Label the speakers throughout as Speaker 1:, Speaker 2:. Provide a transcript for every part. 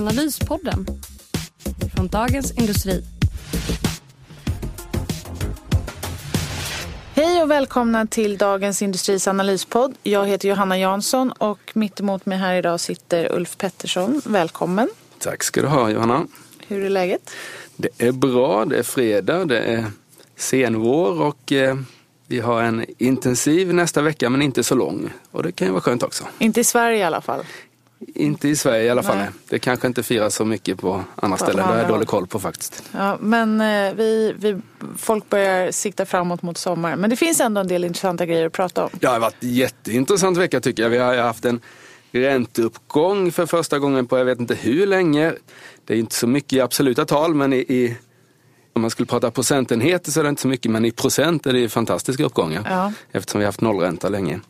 Speaker 1: Analyspodden från Dagens Industri.
Speaker 2: Hej och välkomna till Dagens Industris analyspodd. Jag heter Johanna Jansson och mitt emot mig här idag sitter Ulf Pettersson. Välkommen.
Speaker 3: Tack ska du ha Johanna.
Speaker 2: Hur är läget?
Speaker 3: Det är bra, det är fredag, det är senvår och eh, vi har en intensiv nästa vecka men inte så lång. Och det kan ju vara skönt också.
Speaker 2: Inte i Sverige i alla fall.
Speaker 3: Inte i Sverige i alla fall.
Speaker 2: Nej.
Speaker 3: Det kanske inte firas så mycket på andra
Speaker 2: På
Speaker 3: ställen. Det har jag dålig koll på faktiskt.
Speaker 2: Ja, men eh, vi, vi, folk börjar sikta framåt mot sommar. Men det finns ändå en del intressanta grejer att prata om.
Speaker 3: Det har varit en jätteintressant vecka tycker jag. Vi har haft en ränteuppgång för första gången på jag vet inte hur länge. Det är inte så mycket i absoluta tal men i, i om man skulle prata procentenheter så är det inte så mycket men i procent är det fantastiska uppgångar.
Speaker 2: Ja.
Speaker 3: Eftersom vi har haft nollränta länge.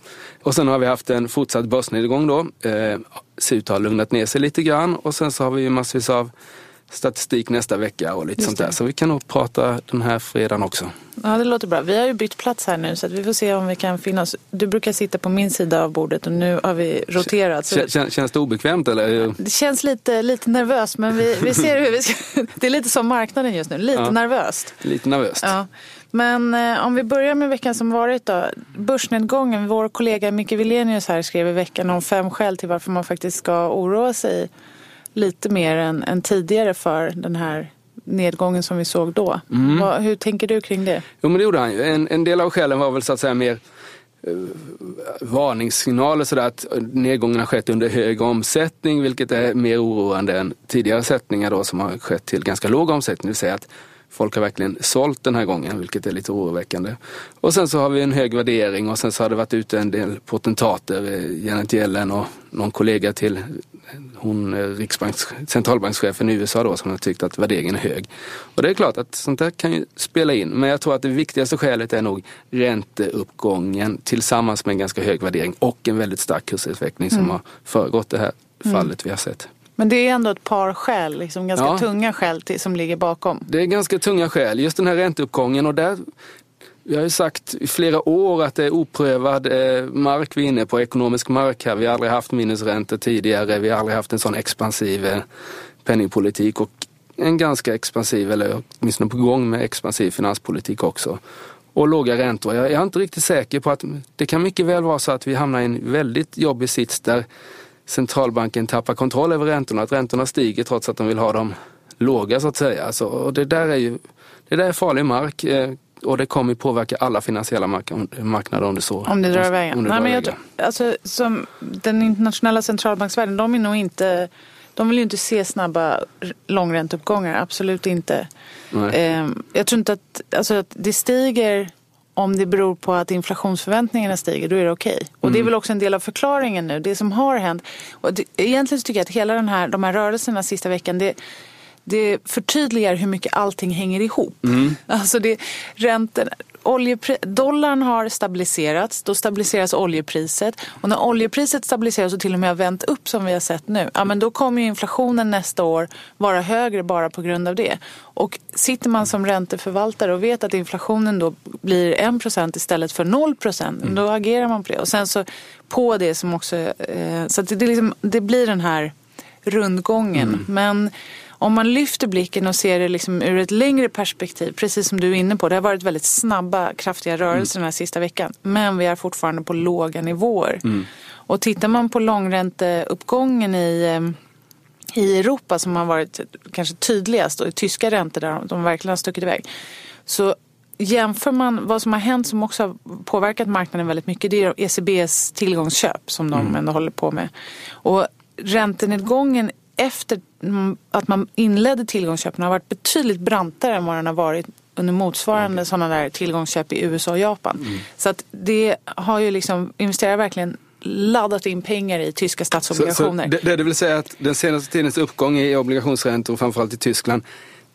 Speaker 3: Och sen har vi haft en fortsatt börsnedgång då. Eh, att ha lugnat ner sig lite grann och sen så har vi massvis av statistik nästa vecka och lite
Speaker 2: Just
Speaker 3: sånt
Speaker 2: det.
Speaker 3: där. Så vi kan nog prata den här fredagen också.
Speaker 2: Ja, det låter bra. Vi har ju bytt plats här nu så vi får se om vi kan finna oss. Du brukar sitta på min sida av bordet och nu har vi roterat. Så
Speaker 3: kän- Känns det obekvämt eller?
Speaker 2: det känns lite, lite nervöst men vi, vi ser hur vi ska... Det är lite som marknaden just nu, lite
Speaker 3: Ja.
Speaker 2: nervöst.
Speaker 3: Lite nervöst.
Speaker 2: Ja. Men eh, om vi börjar med veckan som varit då. Börsnedgången. Vår kollega Micke Wilenius här skrev i veckan om fem skäl till varför man faktiskt ska oroa sig lite mer än, än tidigare för den här nedgången som vi såg då. Vad, hur tänker du kring det?
Speaker 3: Jo men det gjorde han ju. En, en del av skälen var väl så att säga mer eh, varningssignaler sådär att nedgången har skett under hög omsättning vilket är mer oroande än tidigare sättningar då som har skett till ganska låg omsättning. Det vill säga att folk har verkligen sålt den här gången vilket är lite oroväckande. Och sen så har vi en hög värdering och sen så har det varit ute en del potentater, eh, Janet Yellen och någon kollega till hon riksbanks, centralbankschefen i USA då som har tyckt att värderingen är hög. Och det är klart att sånt där kan ju spela in. Men jag tror att det viktigaste skälet är nog ränteuppgången tillsammans med en ganska hög värdering och en väldigt stark kursutveckling som har föregått det här fallet vi har sett.
Speaker 2: Men det är ändå ett par skäl, liksom ganska
Speaker 3: Ja.
Speaker 2: tunga skäl till, som ligger bakom.
Speaker 3: Det är ganska tunga skäl. Just den här ränteuppgången och där vi har ju sagt i flera år att det är oprövad eh, mark vi är inne på, ekonomisk mark här. Vi har aldrig haft minusräntor tidigare, vi har aldrig haft en sån expansiv eh, penningpolitik och en ganska expansiv, eller åtminstone på gång med expansiv finanspolitik också. Och låga räntor. Jag är inte riktigt säker på att det kan mycket väl vara så att vi hamnar i en väldigt jobbig sits där centralbanken tappar kontroll över räntorna, att räntorna stiger trots att de vill ha dem låga så att säga. Alltså, och det där är ju det där är farlig mark eh, och det kommer påverka alla finansiella mark- marknader om det så
Speaker 2: Om det drar iväg.
Speaker 3: om det
Speaker 2: Nej,
Speaker 3: drar
Speaker 2: men jag
Speaker 3: iväg.
Speaker 2: tror, alltså, som den internationella centralbanksvärlden, de är nog inte... De vill ju inte se snabba långränteuppgångar, absolut inte. Ehm, jag tror inte att, alltså, att det stiger om det beror på att inflationsförväntningarna stiger, då är det okej. Och
Speaker 3: Mm.
Speaker 2: det är väl också en del av förklaringen nu, det som har hänt. Och det, egentligen så tycker jag att hela den här, de här rörelserna sista veckan, det, det förtydligar hur mycket allting hänger ihop. Alltså det, ränten, oljepri, dollarn har stabiliserats, då stabiliseras oljepriset. Och när oljepriset stabiliseras och till och med har vänt upp som vi har sett nu, ja men då kommer inflationen nästa år vara högre bara på grund av det. Och sitter man som ränteförvaltare och vet att inflationen då blir 1% istället för 0%, då agerar man på det. Och sen så på det som också, eh, så det, liksom, det blir den här rundgången. Men om man lyfter blicken och ser det liksom ur ett längre perspektiv, precis som du är inne på, det har varit väldigt snabba, kraftiga rörelser den här sista veckan. Men vi är fortfarande på låga nivåer. Och tittar man på långränteuppgången i, eh, i Europa som har varit kanske tydligast och i tyska räntor där de verkligen har stuckit iväg. Så jämför man vad som har hänt som också har påverkat marknaden väldigt mycket. Det är ECBs tillgångsköp som de ändå håller på med. Och räntenedgången efter mm, att man inledde tillgångsköpen har varit betydligt brantare än vad den har varit under motsvarande
Speaker 3: Mm.
Speaker 2: sådana där tillgångsköp i USA och Japan. Så att det har ju liksom, investerare verkligen laddat in pengar i tyska statsobligationer.
Speaker 3: Så, så det, det vill säga att den senaste tidens uppgång i obligationsräntor, framförallt i Tyskland,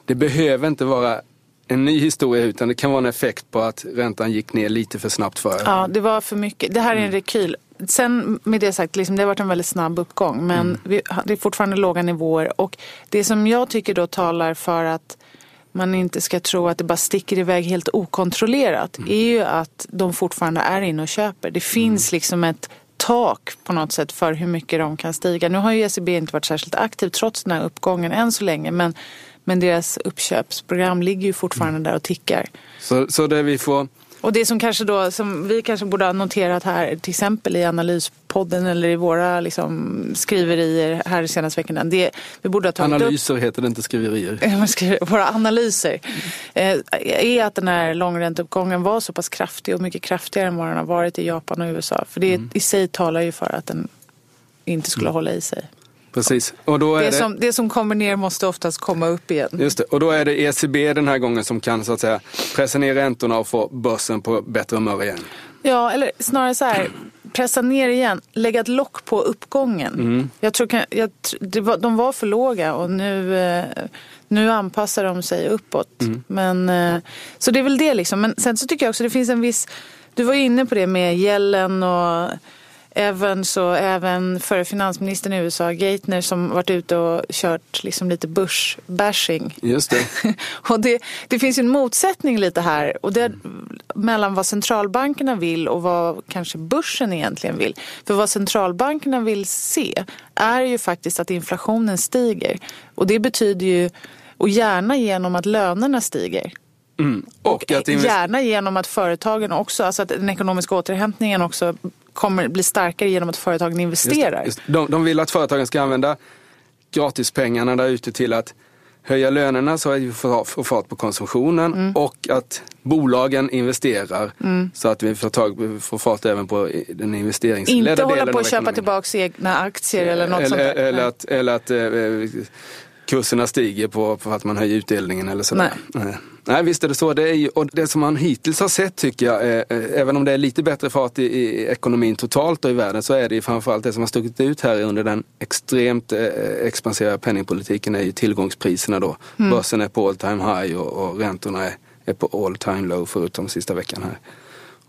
Speaker 3: det behöver inte vara en ny historia utan det kan vara en effekt på att räntan gick ner lite för snabbt för
Speaker 2: Ja, det var för mycket. Det här är en mm. rekyl. Sen med det sagt, liksom, det har varit en väldigt snabb uppgång men mm. vi, det är fortfarande låga nivåer och det som jag tycker då talar för att man inte ska tro att det bara sticker iväg helt okontrollerat mm. är ju att de fortfarande är inne och köper. Det finns mm. liksom ett tak på något sätt för hur mycket de kan stiga. Nu har ju ECB inte varit särskilt aktiv trots den här uppgången än så länge men, men deras uppköpsprogram ligger ju fortfarande mm. där och tickar.
Speaker 3: Så, så det vi får
Speaker 2: och det som kanske då, som vi kanske borde ha noterat här, till exempel i analyspodden eller i våra liksom, skriverier här de senaste veckorna. Det, vi borde ha tagit
Speaker 3: analyser
Speaker 2: upp,
Speaker 3: heter det, inte skriverier.
Speaker 2: våra analyser eh, är att den här långränteuppgången var så pass kraftig och mycket kraftigare än vad den har varit i Japan och USA. För det mm. i sig talar ju för att den inte skulle mm. hålla i sig.
Speaker 3: Precis. Och då är
Speaker 2: det, som, det som kommer ner måste oftast komma upp igen.
Speaker 3: Just det. Och då är det ECB den här gången som kan så att säga pressa ner räntorna och få börsen på bättre humör igen.
Speaker 2: Ja, eller snarare så här, pressa ner igen, lägga ett lock på uppgången. Mm. Jag tror, jag, det var, de var för låga och nu, eh, nu anpassar de sig uppåt. Mm. Men, eh, så det är väl det liksom. Men sen så tycker jag också det finns en viss, du var inne på det med gällen och Evans och även förre finansministern i USA, Geithner, som varit ute och kört liksom lite börsbashing.
Speaker 3: Just det.
Speaker 2: och det, det finns ju en motsättning lite här och det, mellan vad centralbankerna vill och vad kanske börsen egentligen vill. För vad centralbankerna vill se är ju faktiskt att inflationen stiger. Och det betyder ju, och gärna genom att lönerna stiger. Mm. Och, och gärna genom att företagen också, alltså att den ekonomiska återhämtningen också kommer bli starkare genom att företagen investerar. Just, just.
Speaker 3: De, de vill att företagen ska använda gratispengarna där ute till att höja lönerna så att vi får fart på konsumtionen mm. och att bolagen investerar mm. så att vi får, tag, får fart även på den investeringsledda
Speaker 2: delen Inte hålla på att köpa tillbaka egna aktier eller något
Speaker 3: eller,
Speaker 2: sånt där.
Speaker 3: Eller att, eller att eh, kurserna stiger på, på att man höjer utdelningen eller sådär. Nej. Nej. visst är det så. Det, är ju, och det som man hittills har sett tycker jag, är, även om det är lite bättre fart i, i ekonomin totalt och i världen, så är det framförallt det som har stuckit ut här under den extremt eh, expansiva penningpolitiken är ju tillgångspriserna då. Mm. Börsen är på all time high och, och räntorna är, är på all time low förutom sista veckan här.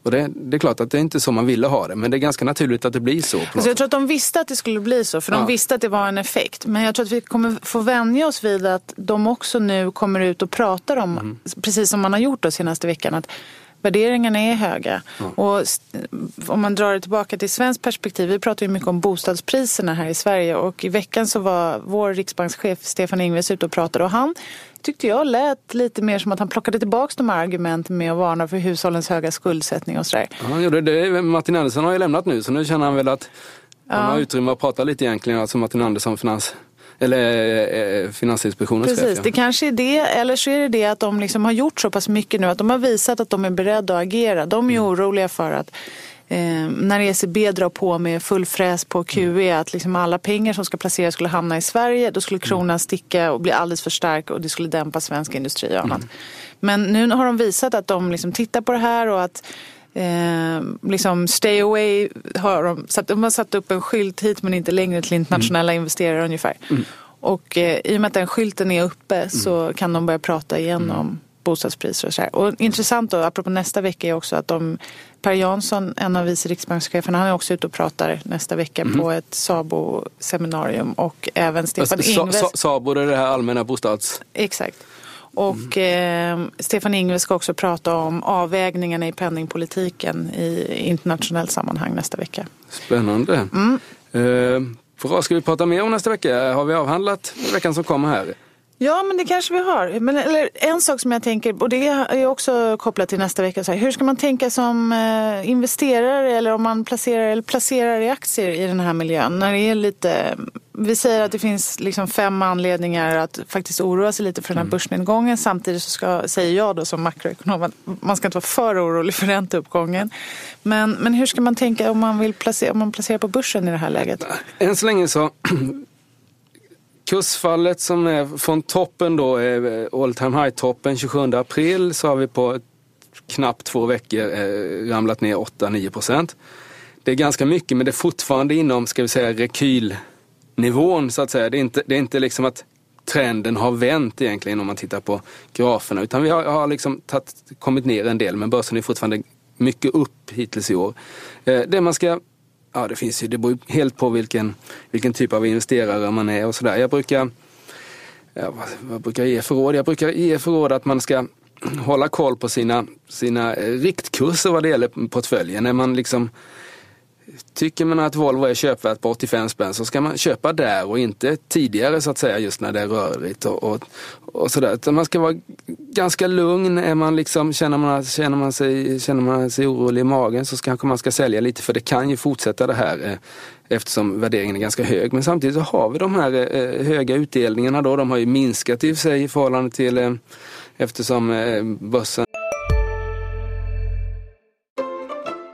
Speaker 3: Och det, det, är klart att det är inte så man ville ha det, men det är ganska naturligt att det blir så.
Speaker 2: Alltså jag tror att de visste att det skulle bli så, för de ja. visste att det var en effekt. Men jag tror att vi kommer få vänja oss vid att de också nu kommer ut och pratar om, mm. precis som man har gjort de senaste veckan, att värderingarna är höga. Ja. Och om man drar det tillbaka till svenskt perspektiv, vi pratar ju mycket om bostadspriserna här i Sverige och i veckan så var vår riksbankschef Stefan Ingves ute och pratade och han tyckte jag lät lite mer som att han plockade tillbaka de här argumenten med att varna för hushållens höga skuldsättning och sådär.
Speaker 3: Han gjorde det. Martin Andersson har ju lämnat nu så nu känner han väl att han har utrymme att prata lite egentligen, alltså Martin Andersson, finans eller eh, Finansinspektionens
Speaker 2: Precis, chef. Ja. det kanske är det. Eller så är det det att de liksom har gjort så pass mycket nu att de har visat att de är beredda att agera. De är mm. oroliga för att eh, när ECB drar på med full fräs på QE att liksom alla pengar som ska placeras skulle hamna i Sverige. Då skulle kronan mm. sticka och bli alldeles för stark och det skulle dämpa svensk industri och annat. Mm. Men nu har de visat att de liksom tittar på det här och att Eh, liksom stay away har de, satt, de har satt upp en skylt hit men inte längre till internationella mm. investerare ungefär. Mm. Och eh, i och med att den skylten är uppe mm. så kan de börja prata igen om mm. bostadspriser och så här. Och intressant då, apropå nästa vecka är också att de, Per Jansson, en av vice riksbankscheferna, han är också ute och pratar nästa vecka mm. på ett SABO-seminarium och även Stefan Ingves.
Speaker 3: SABO, det är det här allmänna bostads...
Speaker 2: Exakt. Och mm. eh, Stefan Ingves ska också prata om avvägningarna i penningpolitiken i internationellt sammanhang nästa vecka.
Speaker 3: Spännande. Mm. Eh, vad ska vi prata mer om nästa vecka? Har vi avhandlat veckan som kommer här?
Speaker 2: Ja, men det kanske vi har. Men, eller, en sak som jag tänker, och det är också kopplat till nästa vecka. Så här, hur ska man tänka som eh, investerare eller om man placerar, eller placerar i aktier i den här miljön? När det är lite, vi säger att det finns liksom fem anledningar att faktiskt oroa sig lite för den här mm. börsnedgången. Samtidigt så ska, säger jag då som makroekonom att man ska inte vara för orolig för ränteuppgången. Men, men hur ska man tänka om man vill placera, om man placerar på börsen i det här läget?
Speaker 3: Än så länge så Kursfallet som är från toppen då, eh, all time high-toppen 27 april, så har vi på knappt två veckor eh, ramlat ner 8-9 procent. det är ganska mycket men det är fortfarande inom, ska vi säga, rekylnivån så att säga. Det är inte, det är inte liksom att trenden har vänt egentligen om man tittar på graferna. Utan vi har, har liksom tatt, kommit ner en del men börsen är fortfarande mycket upp hittills i år. Eh, det man ska Ja, det finns ju, det beror helt på vilken, vilken typ av investerare man är och sådär. Jag brukar, ja, vad, vad brukar jag ge för råd? Jag brukar ge för råd att man ska hålla koll på sina, sina eh, riktkurser vad det gäller portföljen. När man liksom Tycker man att Volvo är köpvärt på 85 spänn så ska man köpa där och inte tidigare så att säga just när det är rörigt och, och, och sådär. man ska vara ganska lugn. Är man liksom, känner, man, känner, man sig, känner man sig orolig i magen så kanske man ska sälja lite för det kan ju fortsätta det här eh, eftersom värderingen är ganska hög. Men samtidigt så har vi de här eh, höga utdelningarna då. De har ju minskat i sig i förhållande till eh, eftersom eh, börsen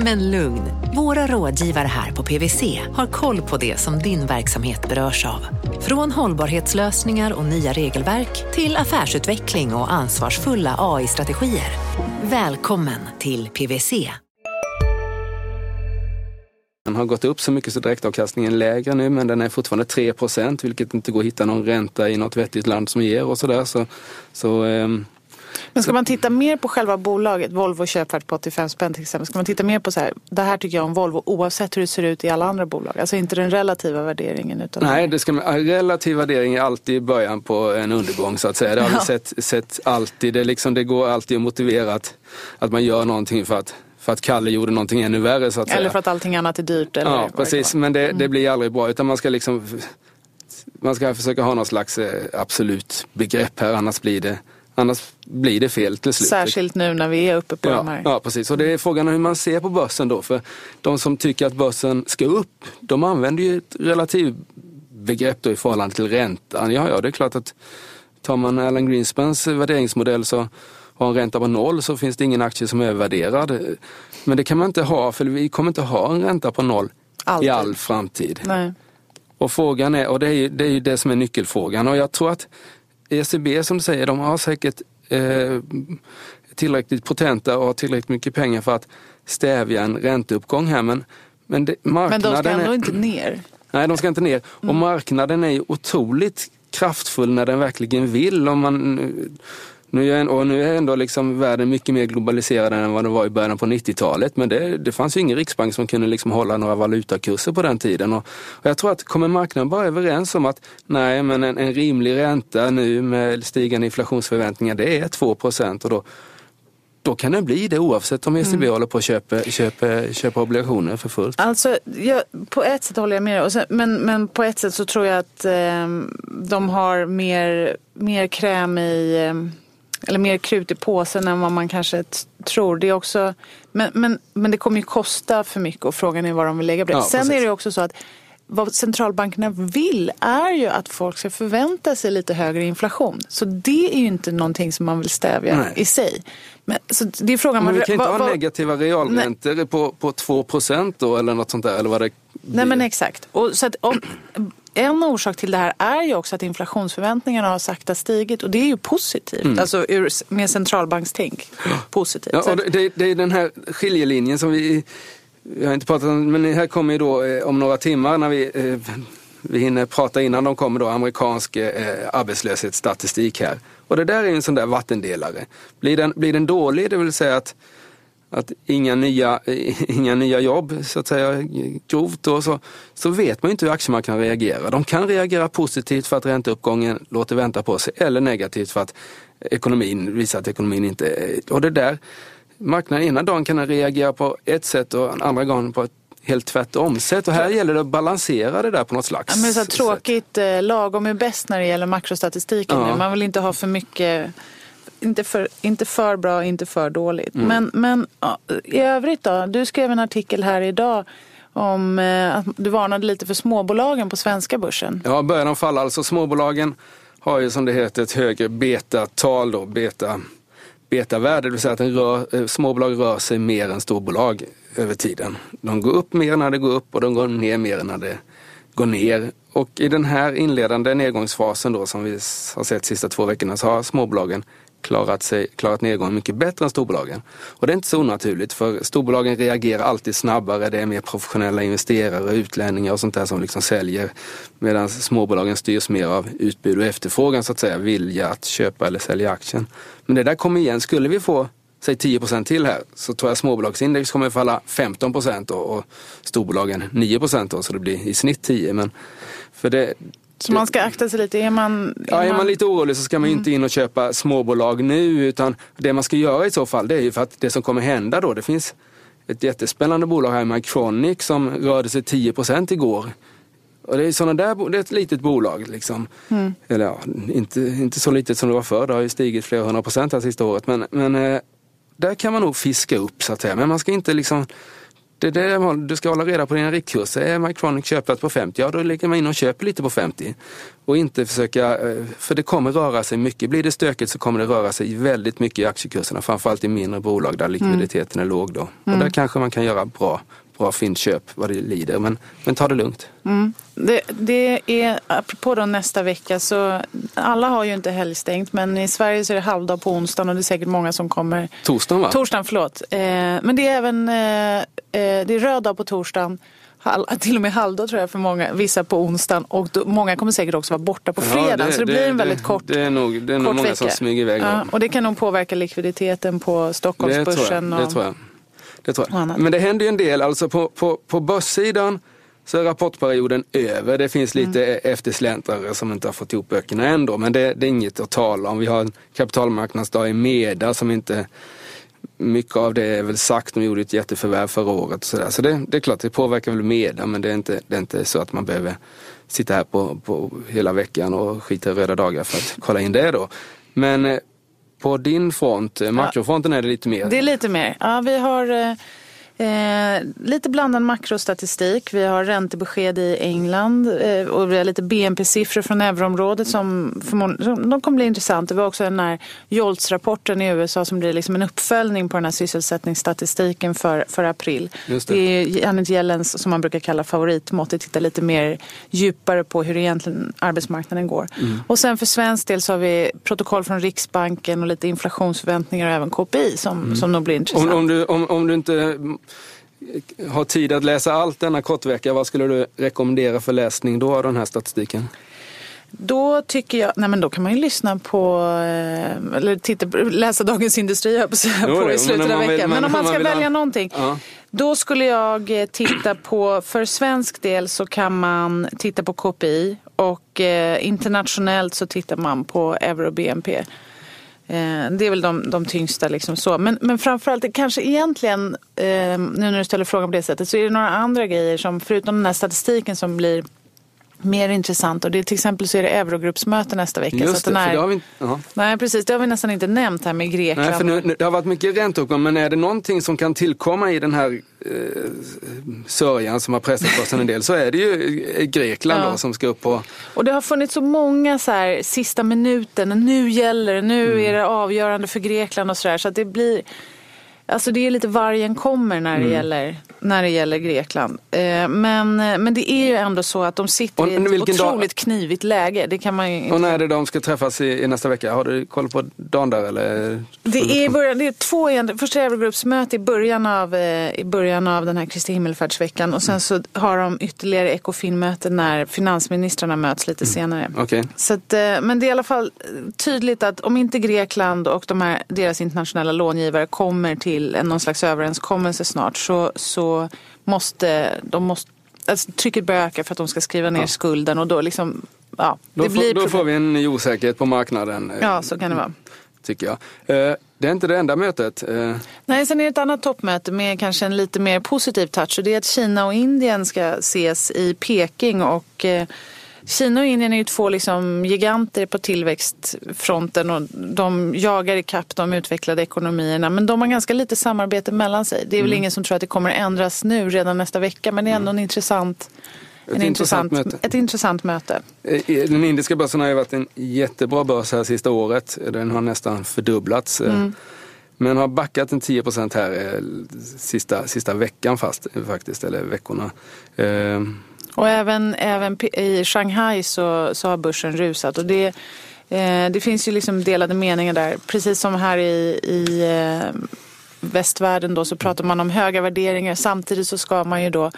Speaker 4: Men lugn, våra rådgivare här på PWC har koll på det som din verksamhet berörs av. Från hållbarhetslösningar och nya regelverk till affärsutveckling och ansvarsfulla AI-strategier. Välkommen till PWC.
Speaker 3: Den har gått upp så mycket så direktavkastningen är lägre nu men den är fortfarande 3% vilket inte går att hitta någon ränta i något vettigt land som ger och sådär. Så, så, eh,
Speaker 2: men ska man titta mer på själva bolaget, Volvo köpvärt på 85 spänn till exempel, ska man titta mer på så här, det här tycker jag om Volvo oavsett hur det ser ut i alla andra bolag? Alltså inte den relativa värderingen? Utan
Speaker 3: Nej, det ska man, relativ värdering är alltid början på en undergång så att säga. Det har vi sett, sett alltid. Det, liksom, det går alltid att motivera att, att man gör någonting för att för att Kalle gjorde någonting ännu värre så att
Speaker 2: Eller
Speaker 3: säga.
Speaker 2: för att allting annat är dyrt. Eller
Speaker 3: ja, precis. Men det, det mm. blir aldrig bra utan man ska liksom man ska försöka ha någon slags eh, absolut begrepp här annars blir det Annars blir det fel till slut.
Speaker 2: Särskilt nu när vi är uppe på
Speaker 3: ja,
Speaker 2: de här.
Speaker 3: Ja, precis. Och det är frågan hur man ser på börsen då. För de som tycker att börsen ska upp, de använder ju ett relativbegrepp då i förhållande till räntan. Ja, ja, det är klart att tar man Alan Greenspans värderingsmodell så har en ränta på noll så finns det ingen aktie som är övervärderad. Men det kan man inte ha, för vi kommer inte ha en ränta på noll Alltid. i all framtid.
Speaker 2: Nej.
Speaker 3: Och frågan är, och det är ju det, är ju det som är nyckelfrågan. Och jag tror att ECB som säger, de har säkert eh, tillräckligt potenta och har tillräckligt mycket pengar för att stävja en ränteuppgång här. Men, men, det,
Speaker 2: men de ska ändå är, inte ner.
Speaker 3: Nej, de ska inte ner. Och mm. marknaden är ju otroligt kraftfull när den verkligen vill. Om man, nu är, och nu är ändå liksom världen mycket mer globaliserad än vad den var i början på 90-talet. Men det, det fanns ju ingen riksbank som kunde liksom hålla några valutakurser på den tiden. Och, och jag tror att kommer marknaden bara överens om att nej, men en, en rimlig ränta nu med stigande inflationsförväntningar det är 2 procent och då, då kan det bli det oavsett om ECB mm. håller på att köpa, köpa, köpa obligationer för fullt.
Speaker 2: Alltså, jag, på ett sätt håller jag med dig. Men, men på ett sätt så tror jag att eh, de har mer, mer kräm i eh, eller mer krut i påsen än vad man kanske tror. Det är också, men, men, men det kommer ju kosta för mycket och frågan är vad de vill lägga på det. Ja, Sen precis. är det också så att vad centralbankerna vill är ju att folk ska förvänta sig lite högre inflation. Så det är ju inte någonting som man vill stävja Nej. i sig. Men, så det är frågan,
Speaker 3: men vi kan inte va, ha negativa realräntor på, på 2 då eller något sånt där. Eller vad det
Speaker 2: Nej men exakt. Och så att, om, en orsak till det här är ju också att inflationsförväntningarna har sakta stigit och det är ju positivt. Mm. Alltså ur, med centralbankstänk. Positivt.
Speaker 3: Ja, det, det är den här skiljelinjen som vi, vi har inte pratat om, men här kommer ju då eh, om några timmar när vi eh, vi hinner prata innan de kommer då amerikansk eh, arbetslöshetsstatistik här. Och det där är en sån där vattendelare. Blir den, blir den dålig, det vill säga att att inga nya, inga nya jobb, så att säga grovt då, så, så vet man inte hur aktiemarknaden reagerar. De kan reagera positivt för att ränteuppgången låter vänta på sig eller negativt för att ekonomin visar att ekonomin inte... Och det där, marknaden ena dagen kan reagera på ett sätt och andra gången på ett helt tvärtom sätt. Och här gäller det att balansera det där på något slags
Speaker 2: ja, men så Tråkigt, sätt. Eh, lagom är bäst när det gäller makrostatistiken. Ja. Man vill inte ha för mycket inte för, inte för bra, inte för dåligt. Mm. Men, men i övrigt då? Du skrev en artikel här idag om eh, att du varnade lite för småbolagen på svenska börsen.
Speaker 3: Ja, börjar de falla. Alltså småbolagen har ju som det heter ett högre betatal då, beta betavärde, det vill säga att en rör, eh, småbolag rör sig mer än storbolag över tiden. De går upp mer när det går upp och de går ner mer när det går ner. Och i den här inledande nedgångsfasen då som vi har sett de sista två veckorna så har småbolagen klarat, sig, klarat nedgången mycket bättre än storbolagen. Och det är inte så onaturligt för storbolagen reagerar alltid snabbare, det är mer professionella investerare, utlänningar och sånt där som liksom säljer. Medan småbolagen styrs mer av utbud och efterfrågan så att säga, vilja att köpa eller sälja aktien. Men det där kommer igen, skulle vi få säg 10% till här så tror jag småbolagsindex kommer falla 15 och, och storbolagen 9 då, så det blir i snitt 10. Men för det,
Speaker 2: så man ska akta sig lite? Är man,
Speaker 3: är ja, är man lite orolig så ska man mm. inte in och köpa småbolag nu utan det man ska göra i så fall det är ju för att det som kommer hända då, det finns ett jättespännande bolag här, Mycronic, som rörde sig 10% igår. Och det är sådana där, det är ett litet bolag liksom. Mm. Eller ja, inte, inte så litet som det var förr, det har ju stigit flera hundra procent det sista året. Men, men eh, där kan man nog fiska upp så att säga. Men man ska inte liksom det det du ska hålla reda på dina riktkurser. Är Mycronic köpplats på 50, ja då lägger man in och köper lite på 50. Och inte försöka, eh, för det kommer röra sig mycket. Blir det stökigt så kommer det röra sig väldigt mycket i aktiekurserna. Framförallt i mindre bolag där likviditeten mm. är låg då. Och mm. där kanske man kan göra bra bra fyndköp vad det lider. Men, men ta det lugnt.
Speaker 2: Mm. Det, det, är, apropå då nästa vecka, så alla har ju inte helgstängt men i Sverige så är det halvdag på onsdagen och det är säkert många som kommer.
Speaker 3: Torsdagen va?
Speaker 2: Torsdagen, förlåt. Eh, men det är även eh, eh det är röd dag på torsdagen. till och med halvdag tror jag för många, vissa på onsdagen och då, många kommer säkert också vara borta på fredag. Ja, så det, det, blir en väldigt kort
Speaker 3: Det är nog, det är nog många vecka. som smyger iväg. Ja,
Speaker 2: och det kan nog påverka likviditeten på Stockholmsbörsen.
Speaker 3: Det tror jag. Det tror jag. Det tror jag. Men det händer ju en del, alltså på, på, på börssidan så är rapportperioden över. Det finns lite mm. eftersläntrare som inte har fått ihop böckerna ändå, men det, det, är inget att tala om. Vi har en kapitalmarknadsdag i Meda som inte mycket av det är väl sagt, de gjorde ett jätteförvärv förra året. Så, där. så det, det, är klart, det påverkar väl Meda men det är inte, det är inte så att man behöver sitta här på, på hela veckan och skita i röda dagar för att kolla in det då. Men eh, på din front, eh, makrofronten är det lite mer?
Speaker 2: Det är lite mer. Ja, vi har eh, lite blandad makrostatistik. Vi har räntebesked i England eh, och vi har lite BNP-siffror från euroområdet som, som de kommer bli intressanta. Vi har också den här JOLTS-rapporten i USA som blir liksom en uppföljning på den här sysselsättningsstatistiken för, för april. Det. det. är Janet Yellens, som man brukar kalla favoritmått, det tittar lite mer djupare på hur egentligen arbetsmarknaden går. Mm. Och sen för svensk del så har vi protokoll från Riksbanken och lite inflationsförväntningar och även KPI som, mm. som nog blir intressant.
Speaker 3: Om, om, du, om, om du inte har tid att läsa allt denna kortvecka, vad skulle du rekommendera för läsning då av den här statistiken?
Speaker 2: Då tycker jag, nej men då kan man ju lyssna på, eh, eller titta, läsa Dagens Industri på, på i slutet av veckan. Men om man ska man välja ha... någonting. Ja. Då skulle jag eh, titta på, för svensk del så kan man titta på KPI och eh, internationellt så tittar man på euro BNP. Eh, det är väl de, de tyngsta. Liksom så. Men, men framförallt, kanske egentligen, eh, nu när du ställer frågan på det sättet, så är det några andra grejer som förutom den här statistiken som blir mer intressant. Och det, till exempel så är det eurogruppsmöte nästa vecka.
Speaker 3: Just
Speaker 2: så
Speaker 3: det, här, det har vi,
Speaker 2: nej, precis, det har vi nästan inte nämnt här med Grekland.
Speaker 3: Nej, för nu, det har varit mycket ränteuppgång, men är det någonting som kan tillkomma i den här eh, sörjan som har pressat oss en del så är det ju eh, Grekland ja. då, som ska upp på...
Speaker 2: Och det har funnits så många så här, sista minuten, nu gäller det, nu mm. är det avgörande för Grekland och sådär. Så att det blir... Alltså det är lite vargen kommer när det, mm. gäller, när det gäller Grekland. Eh, men, men det är ju ändå så att de sitter och, i ett otroligt dag... knivigt läge. Det kan man ju
Speaker 3: Och när är det de ska träffas i, i, nästa vecka? Har du koll på dagen där eller?
Speaker 2: Det är, början, det är två, första Eurogruppsmöte i början av, eh, i början av den här Kristi himmelfärdsveckan och sen så har de ytterligare Ekofin-möte när finansministrarna möts lite mm. senare.
Speaker 3: Okay.
Speaker 2: Så att, eh, men det är i alla fall tydligt att om inte Grekland och de här, deras internationella långivare kommer till till någon slags överenskommelse snart så, så måste de måste alltså, trycket börjar öka för att de ska skriva ner ja. skulden och då liksom Ja,
Speaker 3: det då, blir får, då får vi en ny osäkerhet på marknaden.
Speaker 2: Ja, så kan det vara.
Speaker 3: Tycker jag. Eh, det är inte det enda mötet. Eh.
Speaker 2: Nej, sen är det ett annat toppmöte med kanske en lite mer positiv touch. Och det är att Kina och Indien ska ses i Peking. och eh, Kina och Indien är ju två liksom giganter på tillväxtfronten och de jagar ikapp de utvecklade ekonomierna. Men de har ganska lite samarbete mellan sig. Det är väl mm. ingen som tror att det kommer ändras nu redan nästa vecka men det är ändå en intressant ett, intressant, möte. ett intressant möte.
Speaker 3: Eh, den indiska börsen har ju varit en jättebra börs här sista året. Den har nästan fördubblats. Eh, mm. Men har backat en 10 procent här eh, sista, sista veckan fast, faktiskt, eller veckorna.
Speaker 2: Och även, även i Shanghai så, så har börsen rusat. Och det, eh, det finns ju liksom delade meningar där. Precis som här i, i eh, västvärlden då så pratar man om höga värderingar. Samtidigt så ska man ju då,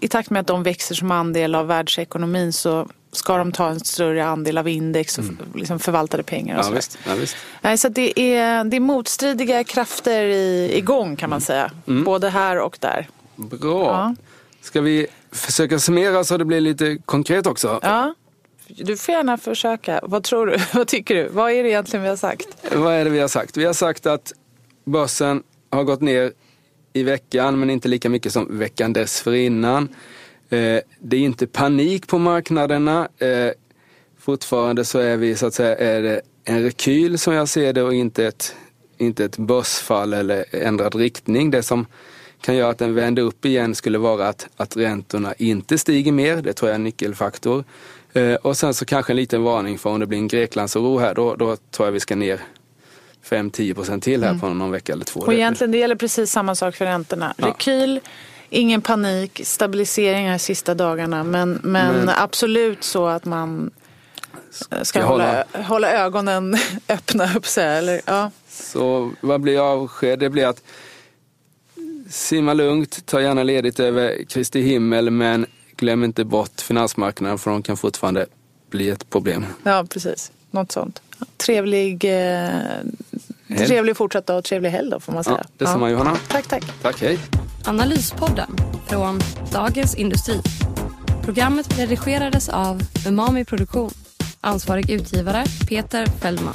Speaker 2: i takt med att de växer som andel av världsekonomin så ska de ta en större andel av index och liksom förvaltade pengar. Och
Speaker 3: Mm. ja,
Speaker 2: så
Speaker 3: visst, ja, visst.
Speaker 2: Nej, så det, är, det är motstridiga krafter i, igång kan man säga. Både här och där.
Speaker 3: Bra.
Speaker 2: Ja.
Speaker 3: Ska vi försöka summera så det blir lite konkret också?
Speaker 2: Ja, du får gärna försöka. Vad tror du? Vad tycker du? Vad är det egentligen vi har sagt?
Speaker 3: Vad är det vi har sagt? Vi har sagt att börsen har gått ner i veckan men inte lika mycket som veckan dessförinnan. Eh, det är inte panik på marknaderna. Eh, fortfarande så är vi så att säga är det en rekyl som jag ser det och inte ett, inte ett börsfall eller ändrad riktning. Det som kan göra att den vänder upp igen skulle vara att, att räntorna inte stiger mer. Det tror jag är en nyckelfaktor. Eh, och sen så kanske en liten varning för om det blir en Greklandsoro här, då, då tror jag vi ska ner 5-10 procent till här på någon vecka eller två.
Speaker 2: Och egentligen det gäller precis samma sak för räntorna. Rekyl, ingen panik, stabilisering här sista dagarna. Men, men,
Speaker 3: Men-
Speaker 2: absolut så att man ska
Speaker 3: Ska
Speaker 2: hålla, hålla ögonen öppna upp sig. Eller, ja.
Speaker 3: Så vad blir avsked? Det blir att simma lugnt, ta gärna ledigt över Kristi himmel men glöm inte bort finansmarknaden för de kan fortfarande bli ett problem.
Speaker 2: ja, precis. Något sånt. Trevlig, eh, trevlig fortsatt dag och trevlig helg då får man säga.
Speaker 3: Ja, detsamma Johanna.
Speaker 2: Tack, tack.
Speaker 3: Tack, hej.
Speaker 1: Analyspodden från Dagens Industri. Programmet redigerades av Umami Produktion. Ansvarig utgivare Peter Fellman.